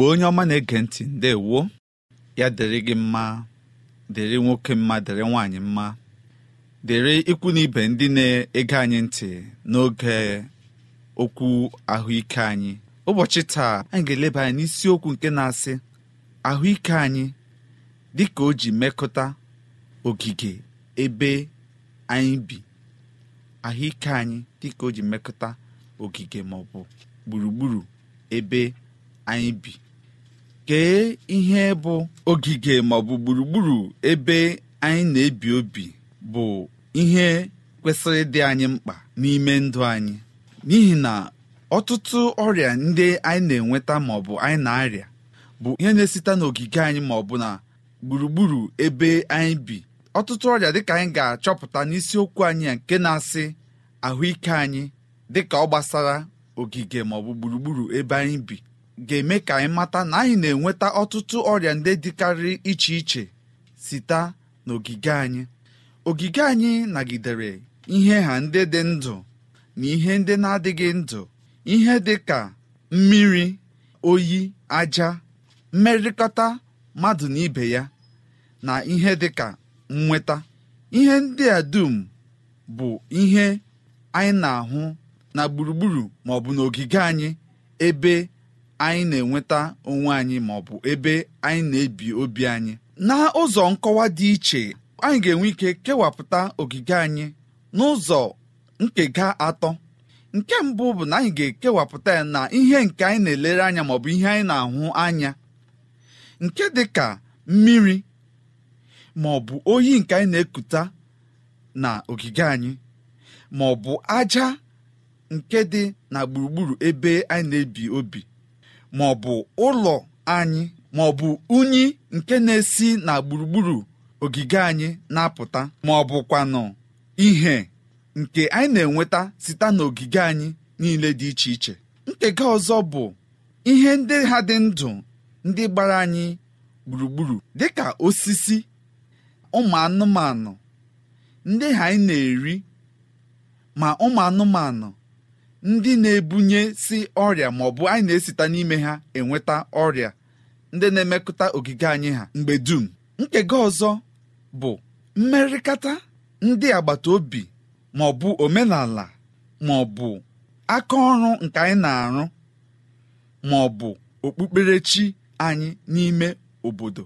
Igbo onye ọma na-ege ntị ndewo ya dịrị gị mma dịrị nwoke mma dịrị nwaanyị mma dịrị ikwu na ibe ndị na-ege anyị ntị n'oge okwu ahụike anyị. Ụbọchị taa anyị ga-eleba anya n'isiokwu nke na-asị ahụike anyị dịka o ji mekọta ogige ebe anyị bi. Ahụike anyị dịka o ji mekọta ogige maọbụ gburugburu ebe anyị bi. Kee ihe bụ ogige maọbụ gburugburu ebe anyị na-ebi obi bụ ihe kwesịrị dị anyị mkpa n'ime ndụ anyị. N'ihi na ọtụtụ ọrịa ndị anyị na-enweta maọbụ anyị na-arịa bụ ihe na-esite n'ogige anyị maọbụ na gburugburu ebe anyị bi. Ọtụtụ ọrịa dịka anyị ga-achọpụta n'isiokwu anyị nke na-asị ahụike anyị dịka ọ gbasara ogige maọbụ gburugburu ebe anyị bi. Ga-eme ka anyị mata na anyị na-enweta ọtụtụ ọrịa ndị dịkarị iche iche site n'ogige anyị. Ogige anyị nagidere ihe ha ndị dị ndụ na ihe ndị na-adịghị ndụ ihe dị ka mmiri oyi aja mmerịkọta mmadụ na ibe ya na ihe dị ka nnweta. Ihe ndị a dum bụ ihe anyị na-ahụ na gburugburu maọbụ n'ogige anyị ebe anyị na-enweta onwe anyị ma ọ bụ ebe anyị na-ebi obi anyị. Na ụzọ nkọwa dị iche anyị ga-enwe ike kewapụta ogige anyị n'ụzọ nkega atọ. Nke mbụ bụ na anyị ga-ekewapụta ya na ihe nke anyị na-elere anya maọbụ ihe anyị na-ahụ anya. Nke dị ka mmiri ma ọ bụ oyi nke anyị na-ekuta na ogige anyị ma ọ bụ aja nke dị na gburugburu ebe anyị na-ebi obi. Ma ọ bụ ụlọ anyị ma ọ bụ unyi nke na-esi na gburugburu ogige anyị na-apụta ma ọ bụkwanụ ihe nke anyị na-enweta site n'ogige anyị niile dị iche iche. Nkega ọzọ bụ ihe ndị ha dị ndụ ndị gbara anyị gburugburu dịka osisi ụmụ anụmanụ ndị ha anyị na-eri ma ụmụ anụmanụ ndị na-ebunye si ọrịa ma ọ bụ anyị na-esita n'ime ha enweta ọrịa ndị na-emekọta ogige anyị ha mgbe dum. Nkega ọzọ bụ mmerịkata ndị agbata obi ma ọ bụ omenala ma ọ bụ aka ọrụ nke anyị na-arụ ma ọ bụ okpukperechi anyị n'ime obodo.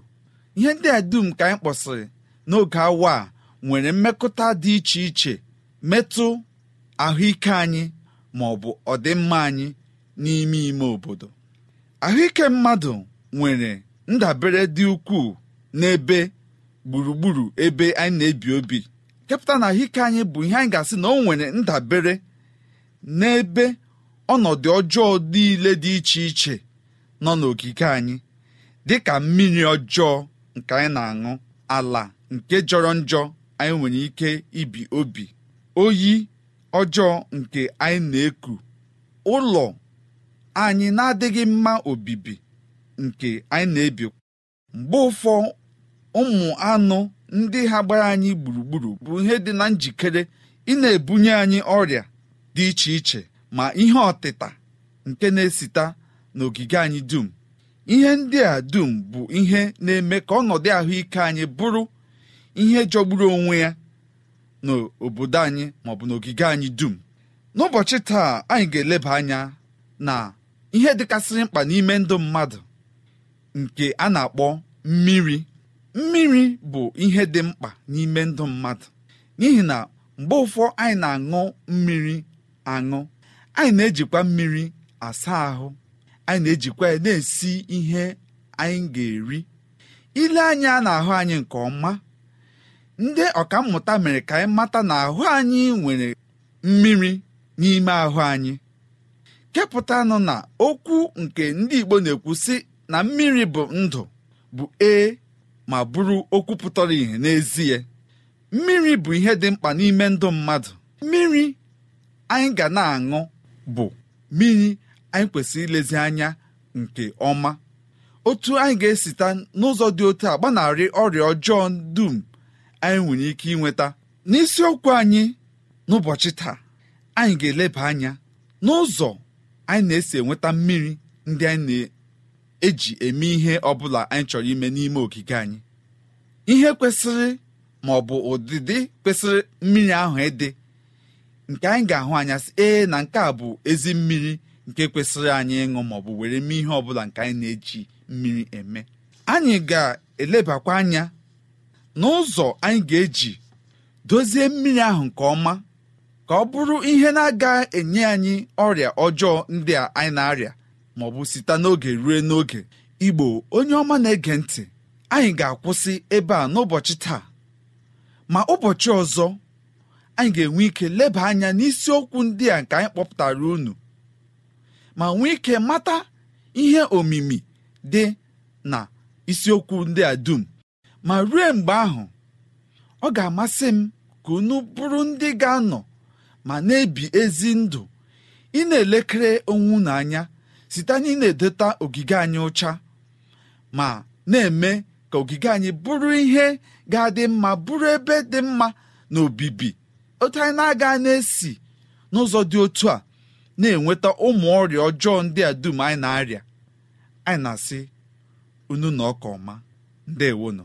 Ihe ndị a dum ka anyị kpọsịrị n'oge awa a nwere mmekọta dị iche iche metụ ahụike anyị ma ọ bụ ọdịmma anyị n'ime ime obodo. Ahụike mmadụ nwere ndabere dị ukwuu n'ebe gburugburu ebe anyị na-ebi obi. Kepụta na ahụike anyị bụ ihe anyị ga-asị na o nwere ndabere n'ebe ọnọdụ ọjọọ niile dị iche iche nọ n'ogige anyị dịka mmiri ọjọọ nke anyị na-aṅụ ala nke jọrọ njọ anyị nwere ike ibi obi. Oyi ọjọọ nke anyị na-eku ụlọ anyị na-adịghị mma obibi nke anyị na-ebi. Mgbe ụfọ ụmụ anụ ndị ha gbara anyị gburugburu bụ ihe dị na njikere ị na-ebunye anyị ọrịa dị iche iche ma ihe ọtịta nke na-esita n'ogige anyị dum. Ihe ndị a dum bụ ihe na-eme ka ọnọdụ ahụike anyị bụrụ ihe jọgburu onwe ya. N'obodo anyị maọbụ n'ogige anyị dum. N'ụbọchị taa anyị ga-eleba anya na ihe dịkasịrị mkpa n'ime ndụ mmadụ nke a na-akpọ mmiri. Mmiri bụ ihe dị mkpa n'ime ndụ mmadụ. N'ihi na mgbe ụfọ anyị na-aṅụ mmiri aṅụ anyị na-ejikwa mmiri asa ahụ. Anyị na-ejikwa ya na-esi ihe anyị ga-eri. Ile anya na-ahụ anyị nke ọma ndị ọkammụta mere ka anyị mata na ahụ anyị nwere mmiri n'ime ahụ anyị. Kepụtanụ na okwu nke ndị Igbo na-ekwu sị na mmiri bụ ndụ bụ ee ma bụrụ okwu pụtara ìhè n'ezie. Mmiri bụ ihe dị mkpa n'ime ndụ mmadụ. Mmiri anyị ga na-aṅụ bụ mmiri anyị kwesịrị ilezi anya nke ọma. Otu anyị ga-esita n'ụzọ dị otu a gbanarị ọrịa ọjọọ dum. Anyị nwere ike inweta. N'isiokwu anyị n'ụbọchị taa anyị ga-eleba anya n'ụzọ anyị na-esi enweta mmiri ndị anyị na-eji eme ihe ọbụla anyị chọrọ ime n'ime ogige anyị. Ihe kwesịrị ma ọ bụ ụdịdị kwesịrị mmiri ahụ ịdị nke anyị ga-ahụ anya sị ee na nke a bụ ezi mmiri nke kwesịrị anyị ịṅụ ma ọ bụ were mee ihe ọbụla nke anyị na-eji mmiri eme. Anyị ga-elebakwa anya n'ụzọ anyị ga-eji dozie mmiri ahụ nke ọma ka ọ bụrụ ihe na-aga enye anyị ọrịa ọjọọ ndị a anyị na-arịa ma ọ bụ site n'oge ruo n'oge. Igbo onye ọma na-ege ntị anyị ga-akwụsị ebe a n'ụbọchị taa. Ma ụbọchị ọzọ anyị ga-enwe ike leba anya n'isiokwu ndị a nke anyị kpọpụtara unu ma nwee ike mata ihe omimi dị na isiokwu ndị a dum. Ma ruo mgbe ahụ ọ ga-amasị m ka unu bụrụ ndị ga-anọ ma na-ebi ezi ndụ. Ị na-elekere onwe unu anya site na ị na-edota ogige anyị ụcha ma na-eme ka ogige anyị bụrụ ihe ga-adị mma bụrụ ebe dị mma na obibi otu anyị na-aga na-esi n'ụzọ dị otu a na-enweta ụmụ ọrịa ọjọọ ndị a dum anyị na-arịa. Anyị na-asị unu na ọka ọma. Ndewonụ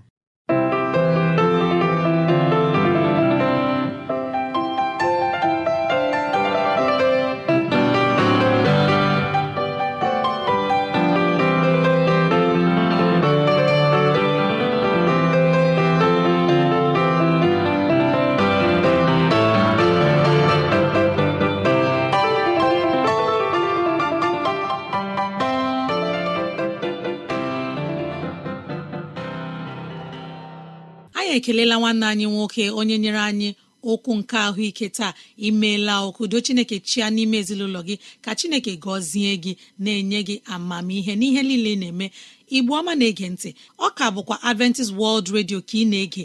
anyị ekelela nwanne anyị nwoke onye nyere anyị okwu nke ahụike taa. Imeela okudo chineke chia n'ime ezinụlọ gị. Ka chineke gọzie gị na-enye gị amamihe n'ihe niile ị na-eme. Igbu ọma na-ege ntị. Ọ ka bụkwa adventist world radio ka ị na-ege.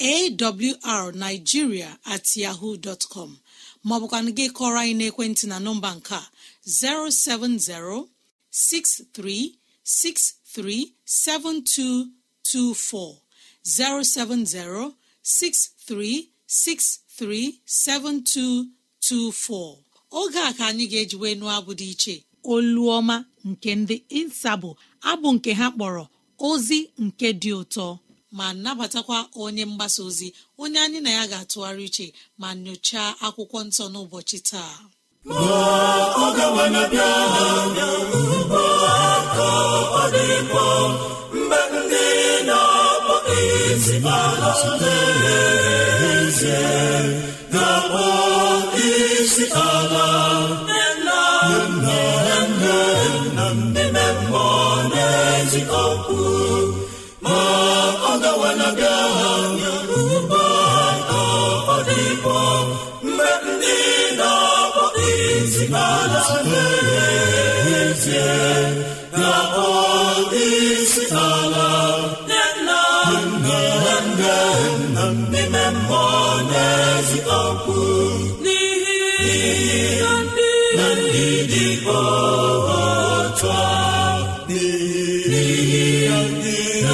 Awrnigeria at yahoo dọtcọm maọbụkwana gị kọrọ anyị n'ekwentị na nọmba nke a 070 6363 7224 070 6363 7224 oge a ka anyị ga-ejiwe nụọ abụ dị iche oluọma nke ndị insabụ abụ nke ha kpọrọ ozi nke dị ụtọ. Ma nabatakwa onye mgbasa ozi onye anyị na ya ga-atụgharị uche ma nyochaa akwụkwọ nsọ n'ụbọchị taa. Na-akpọ bịa ugbo ọ dịkwa mgbe ndị na-akpọ isi ala n'ezie ga-akpọ isi ala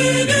nye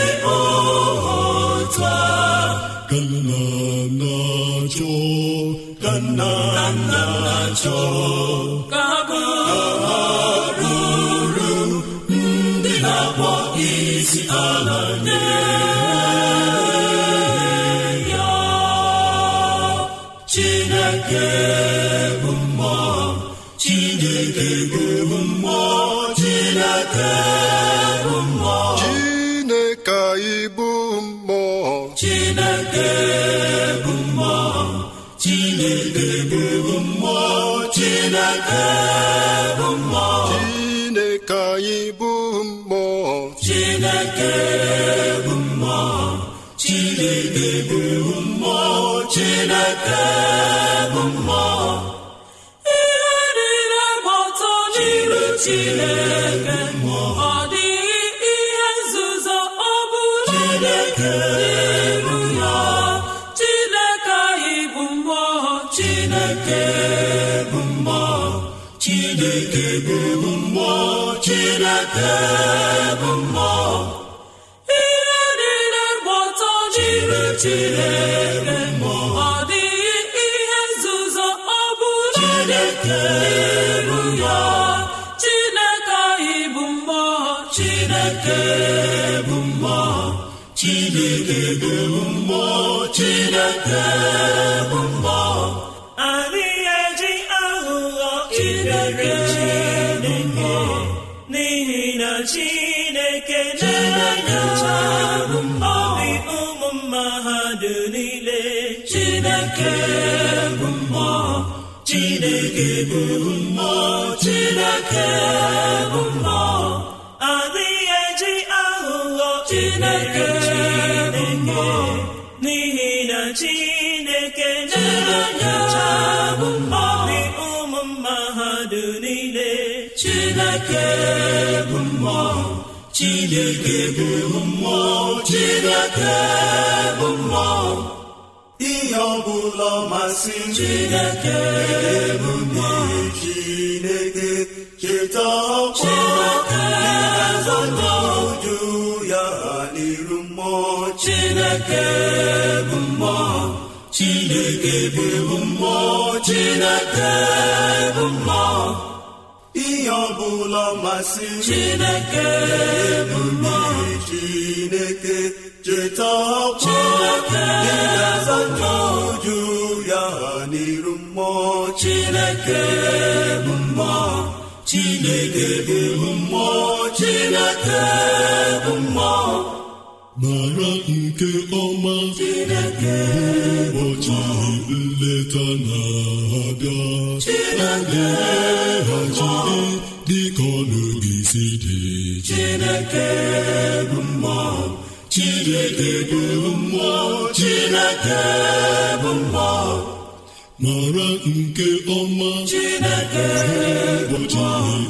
ihe niile gba ọtọ n'iru ọ dịghị ihe nzuzo ọ bụla chineke chineke bụ chineke bụ mmụọ chineke chineke bụ mmụọ adịghị eji aghụghọ chineke chineke bụ mmụọ chineke bụ mmụọ chineke bụ mmụọ. Ihe ọbụla masị chineke bụ mmụọ. Chineke cheta ọkwa uju ya n'iru mmụọ. Chineke bụ mmụọ. Chineke bụ mmụọ. Chineke bụ mmụọ. Ihe ọbụla masị chineke bụ mmụọ chineke cheta ọkpọ. Ịga-azata ya n'iru mmụọ chineke bụ mmụọ chineke bụ mmụọ chineke bụ mmụọ mara nke ọma ụbọchị nleta na-abịa. A ga-eghachiri dịka ọnụ gị si dị. Chineke bụ mmụọ chineke bụ mmụọ chineke bụ mmụọ mara nke ọma ụbọchị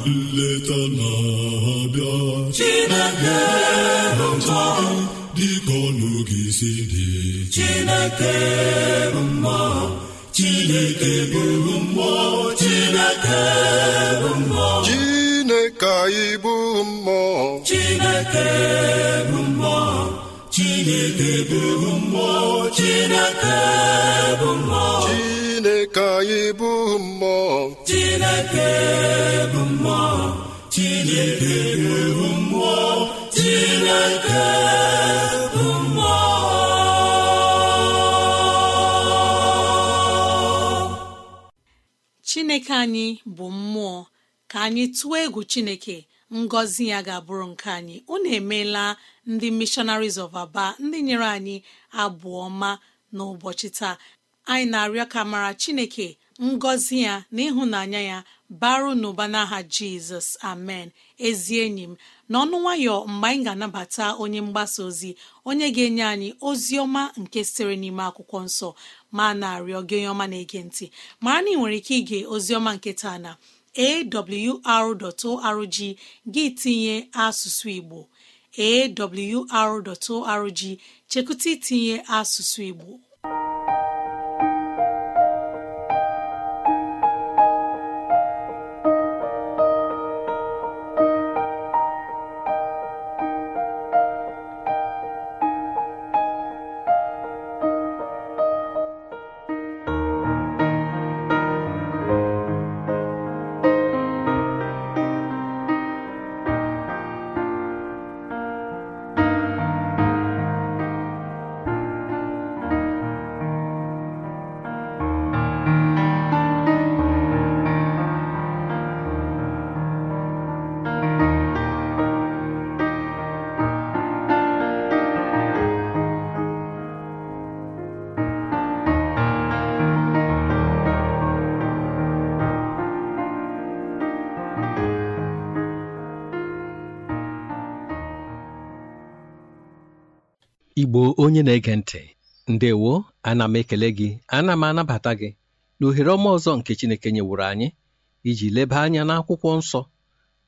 nleta na-abịa. Dịka ọnụ gị si dị chineke bụ mmụọ chineke bụ mmụọ chineke bụ mmụọ Chineke anyị bụ mmụọ chineke bụ mmụọ chineke bụ mmụọ chineke bụ mmụọ Chineke anyị bụ mmụọ chineke bụ mmụọ chineke bụ mmụọ chineke chineke anyị bụ mmụọ. Ka anyị tụọ egwu chineke ngọzi ya ga-abụrụ nke anyị. Unu emeela ndị missionaries of aba ndị nyere anyị abụọ ọma n'ụbọchị taa. Anyị na-arịọ ka mara chineke ngọzi ya na ịhụnanya ya baru n'ụba n'aha jizọs amen. Ezi enyi m n'ọnụ nwayọ mgbe anyị ga-anabata onye mgbasa ozi onye ga-enye anyị ozi ọma nke sitere n'ime akwụkwọ nsọ ma na-arịọ gị onye ọma na-ege ntị. Mara na ị nwere ike ige ozi ọma nke taa na awr.org gị tinye asụsụ igbo. Awr.org chekwụta itinye asụsụ igbo. Igbo onye na-ege ntị. Ndewo ana m ekele gị ana m anabata gị na ohere ọma ọzọ nke chineke nyewuru anyị iji leba anya n'akwụkwọ nsọ.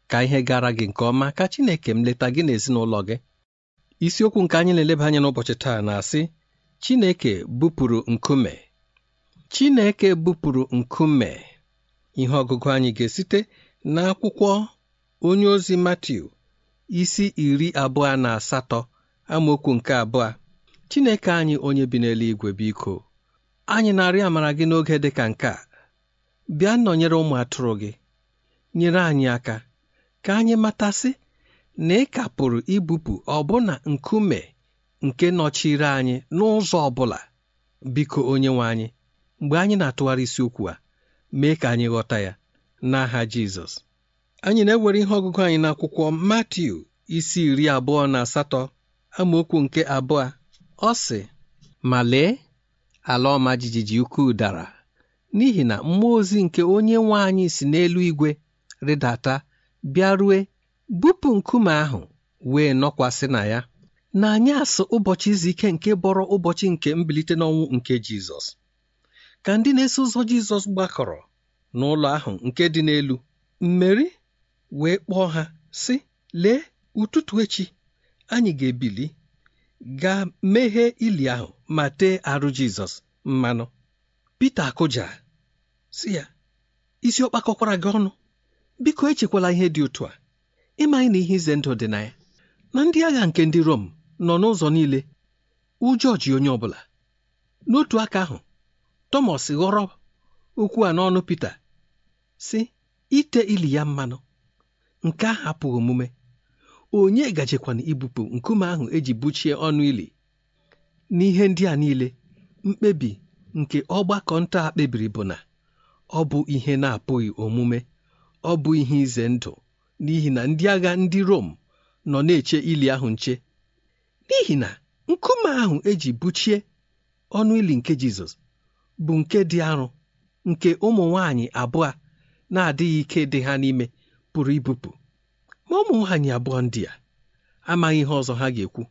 Ka ihe gara gị nke ọma ka chineke m leta gị n'ezinụlọ gị. Isiokwu nke anyị na-eleba anya n'ụbọchị taa na-asị chineke bupụrụ nkume. Chineke bupụrụ nkume. Ihe ọgụgụ anyị ga-esite n'akwụkwọ onye ozi Matiu isi iri abụọ na asatọ. Amaokwu nke abụọ. Chineke anyị onye bi n'eluigwe biko anyị na-arịọ amara gị n'oge dị ka nke a. Bịa nọnyere ụmụ atụrụ gị. Nyere anyị aka ka anyị matasị na ị ka pụrụ ibupụ ọbụna nkume nke nọchiri anyị n'ụzọ ọ bụla biko onye nwe anyị mgbe anyị na-atụgharị isiokwu a mee ka anyị ghọta ya n'aha Jizọs. Anyị na-ewere ihe ọgụgụ anyị n'akwụkwọ Matiu isi iri abụọ na asatọ. Amaokwu nke abụọ. Ọ sị ma lee ala ọma jijiji ukwuu dara n'ihi na mmụọ ozi nke onye nwe anyị si n'elu igwe rịdata bịarue bupụ nkume ahụ wee nọkwasị na ya. Na anyasị ụbọchị izu ike nke bọrọ ụbọchị nke mbilite n'ọnwụ nke Jizọs. Ka ndị na-eso ụzọ Jizọs gbakọrọ n'ụlọ ahụ nke dị n'elu mmeri wee kpọọ ha sị lee ụtụtụ echi anyị ga-ebili gaa meghee ili ahụ ma tee arụ Jizọs mmanụ. Pita akụja si ya isi ọkpakọkwara gị ọnụ. Biko echekwala ihe dị otu a. Ịmaghị na ihe ize ndụ dị na ya. Na ndị agha nke ndị Rom nọ n'ụzọ niile ụjọ ji onye ọbụla. N'otu aka ahụ Tọmọs ghọrọ okwu a n'ọnụ Pita sị ite ili ya mmanụ. Nke ahụ apụghị omume. Onye gajekwana ibupụ nkume ahụ eji buchie ọnụ ili? N'ihe ndị a niile mkpebi nke ọgbakọ nta a kpebiri bụ na ọ bụ ihe na-apụghị omume ọ bụ ihe ize ndụ n'ihi na ndị agha ndị Rom nọ na-eche ili ahụ nche. N'ihi na nkume ahụ eji buchie ọnụ ili nke Jizọs bụ nke dị arọ nke ụmụ nwanyị abụọ na-adịghị ike dị ha n'ime pụrụ ibupụ. Ma ụmụ nwaanyị abụọ ndị a amaghị ihe ọzọ ha ga-ekwu.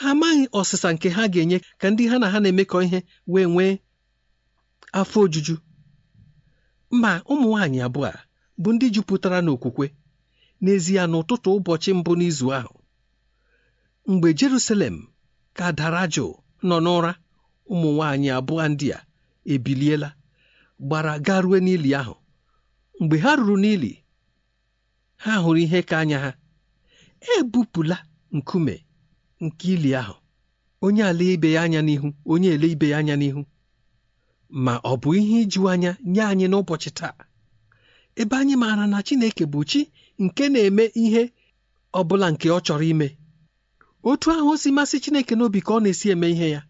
Ha amaghị ọsịsa nke ha ga-enye ka ndị ha na ha na-emekọ ihe wee nwee afọ ojuju. Ma ụmụ nwaanyị abụọ a bụ ndị jupụtara n'okwukwe n'ezie n'ụtụtụ ụbọchị mbụ n'izu ahụ. Mgbe Jerusalem ka dara jụụ nọ n'ụra ụmụ nwaanyị abụọ ndị a ebiliela gbara garue n'ili ahụ. Mgbe ha ruru n'ili ha hụrụ ihe ka anya ha. Ebupụla nkume nke ili ahụ. Onye ala ibe ya anya n'ihu onye ele ibe ya anya n'ihu. Ma ọ bụ ihe iju anya nye anyị n'ụbọchị taa? Ebe anyị maara na Chineke bụ chi nke na-eme ihe ọ bụla nke ọ chọrọ ime. Otu ahụ si masị Chineke n'obi ka ọ na-esi eme ihe ya.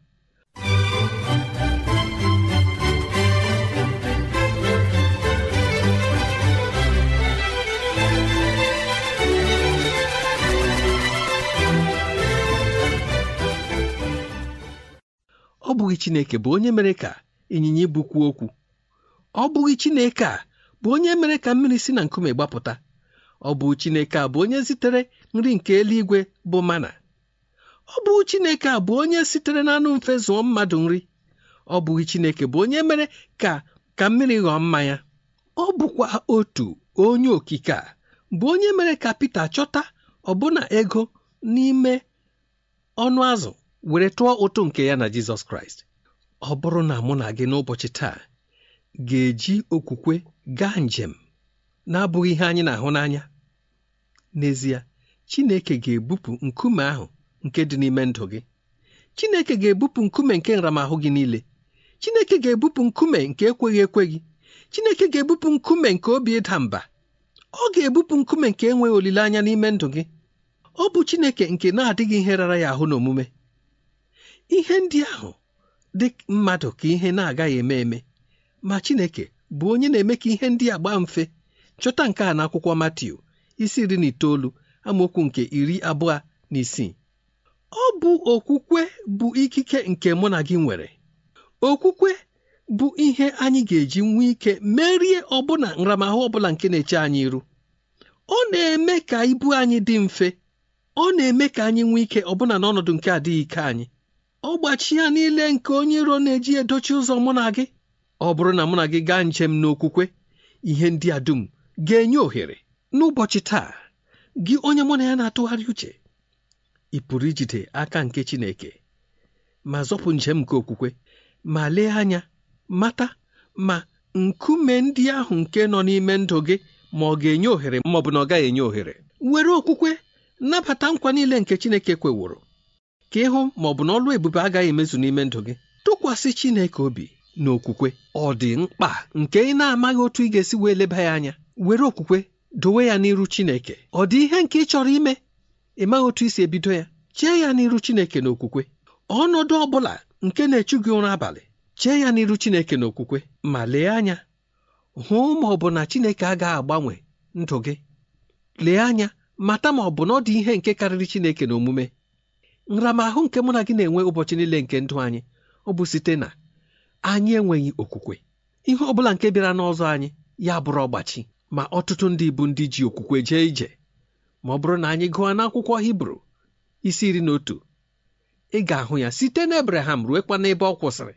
Ọ bụghị Chineke bụ onye mere ka ịnyịnya ibu okwu. Ọ bụghị Chineke a bụ onye mere ka mmiri si na nkume gbapụta. Ọ bụ Chineke a bụ onye zitere nri nke eluigwe bụ mana ọ bụ Chineke a bụ onye sitere n'anụ mfe zụọ mmadụ nri. Ọ bụghị Chineke bụ onye mere ka ka mmiri ghọọ mmanya. Ọ bụkwa otu onye okike a bụ onye mere ka Pita chọta ọbụna ego n'ime ọnụ azụ. Were tụọ ụtụ nke ya na Jizọs Kraịst ọ bụrụ na mụ na gị n'ụbọchị taa ga-eji okwukwe gaa njem na-abụghị ihe anyị na-ahụ n'anya. N'ezie Chineke ga-ebupụ nkume ahụ nke dị n'ime ndụ gị. Chineke ga-ebupụ nkume nke nramahụ gị niile. Chineke ga-ebupụ nkume nke ekweghị ekwe gị Chineke ga-ebupụ nkume nke obi ịda mba. Ọ ga-ebupụ nkume nke enweghị olileanya n'ime ndụ gị. Ọ bụ Chineke nke na-adịghị ihe rara ya ahụ n'omume. Ihe ndị ahụ dị mmadụ ka ihe na-agaghị eme eme. Ma Chineke bụ onye na-eme ka ihe ndị a gbaa mfe. Chọta nke a n'akwụkwọ Matiu isi iri na itoolu amaokwu nke iri abụọ na isii. Ọ bụ okwukwe bụ ikike nke mụ na gị nwere. Okwukwe bụ ihe anyị ga-eji nwee ike merie ọbụna nramahụ ọbụla nke na-eche anyị iru. Ọ na-eme ka ibu anyị dị mfe. Ọ na-eme ka anyị nwee ike ọbụna n'ọnọdụ nke adịghị ike anyị. Ọgbachi ya niile nke onye iro na-eji edochi ụzọ mụ na gị. Ọ bụrụ na mụ na gị gaa njem n'okwukwe ihe ndị a dum ga-enye ohere. N'ụbọchị taa gị onye mụ na ya na-atụgharị uche ị pụrụ ijide aka nke Chineke ma zọpụ njem nke okwukwe ma lee anya mata ma nkume ndị ahụ nke nọ n'ime ndụ gị ma ọ ga-enye ohere ma ọ na ọ gaghị enye ohere. Were okwukwe nabata nkwa niile nke Chineke kweworo. Ka ịhụ ma ọ bụ na ọlụ ebube agaghị emezu n'ime ndụ gị tụkwasị Chineke obi na okwukwe. Ọ dị mkpa nke ị na-amaghị otu ị ga-esi wee leba ya anya. Were okwukwe dowe ya n'iru Chineke. Ọ dị ihe nke ị chọrọ ime? Ị maghị otu isi ebido ya? Chee ya n'iru Chineke na okwukwe. Ọnọdụ ọ bụla nke na-echu gị ụra abalị chee ya n'iru Chineke na okwukwe ma lee anya. Hụ ma ọ bụ na Chineke agaghị agbanwe ndụ gị. Lee anya mata ma ọ bụ na ọ dị ihe nke karịrị Chineke na omume. Nramahụ nke mụ na gị na-enwe ụbọchị niile nke ndụ anyị ọ bụ site na anyị enweghị okwukwe. Ihe ọ bụla nke bịara n'ọzọ anyị ya bụrụ ọgbachi ma ọtụtụ ndị bụ ndị ji okwukwe jee ije. Ma ọ bụrụ na anyị gụọ n'akwụkwọ hibru isi iri na otu ị ga-ahụ ya site n'ebraham ruekwa n'ebe ọ kwụsịrị.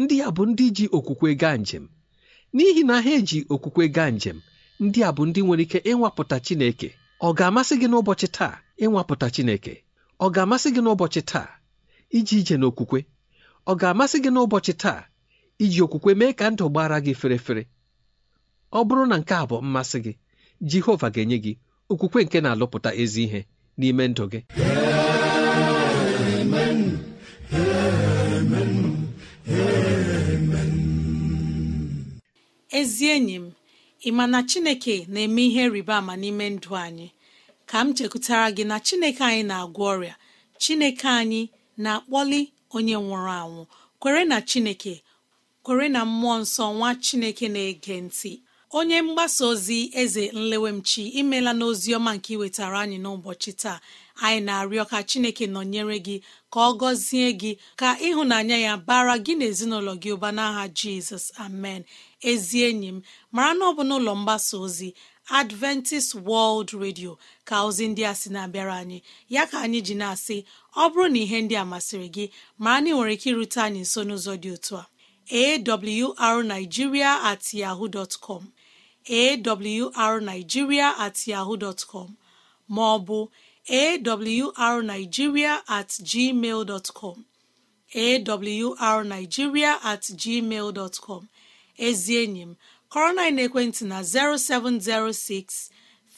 Ndị a bụ ndị ji okwukwe gaa njem. N'ihi na ha eji okwukwe gaa njem ndị a bụ ndị nwere ike ịnwapụta chineke. Ọ ga-amasị gị n'ụbọchị taa ịnwapụta chineke? Ọ ga-amasị gị n'ụbọchị taa iji ije n'okwukwe? Ọ ga-amasị gị n'ụbọchị taa iji okwukwe mee ka ndụ gbara gị ferefere? Ọ bụrụ na nke a bụ mmasị gị Jehova ga-enye gị okwukwe nke na-alụpụta ezi ihe n'ime ndụ gị. Ezi enyi m ị ma na chineke na-eme ihe rịba ama n'ime ndụ anyị? Ka m chekwutara gị na chineke anyị na-agwọ ọrịa chineke anyị na-akpọli onye nwụrụ anwụ. Kwere na chineke kwere na mmụọ nsọ nwa chineke na-ege ntị. Onye mgbasa ozi eze nlewemchi imela n'ozi ọma nke iwetara anyị n'ụbọchị taa. Anyị na-arịọ ka chineke nọnyere gị ka ọ gọzie gị ka ịhụnanya ya bara gị na ezinụlọ gị ụba n'aha jizọs. Amen. Ezi enyi m mara na ọ bụ n'ụlọ mgbasa ozi adventist world radio ka ozi ndị a sị na-abịara anyị. Ya ka anyị ji na-asị ọ bụrụ na ihe ndị a masịrị gị mara na ị nwere ike irute anyị nso n'ụzọ dị otu a. Awrnigeria at yahoo dot com. Awrnigeria at yahoo dot com. Ma ọ at gmail dot com. Awrnigeria at gmail com. Ezi enyi m kọrọ na ekwentị na 0706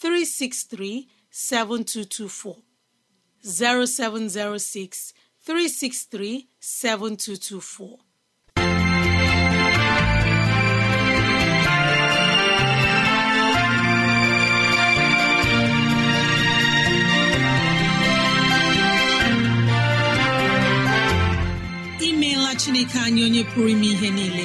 363 7224 0706 363 7224 imeela chineke anyị onye pụrụ ime ihe niile.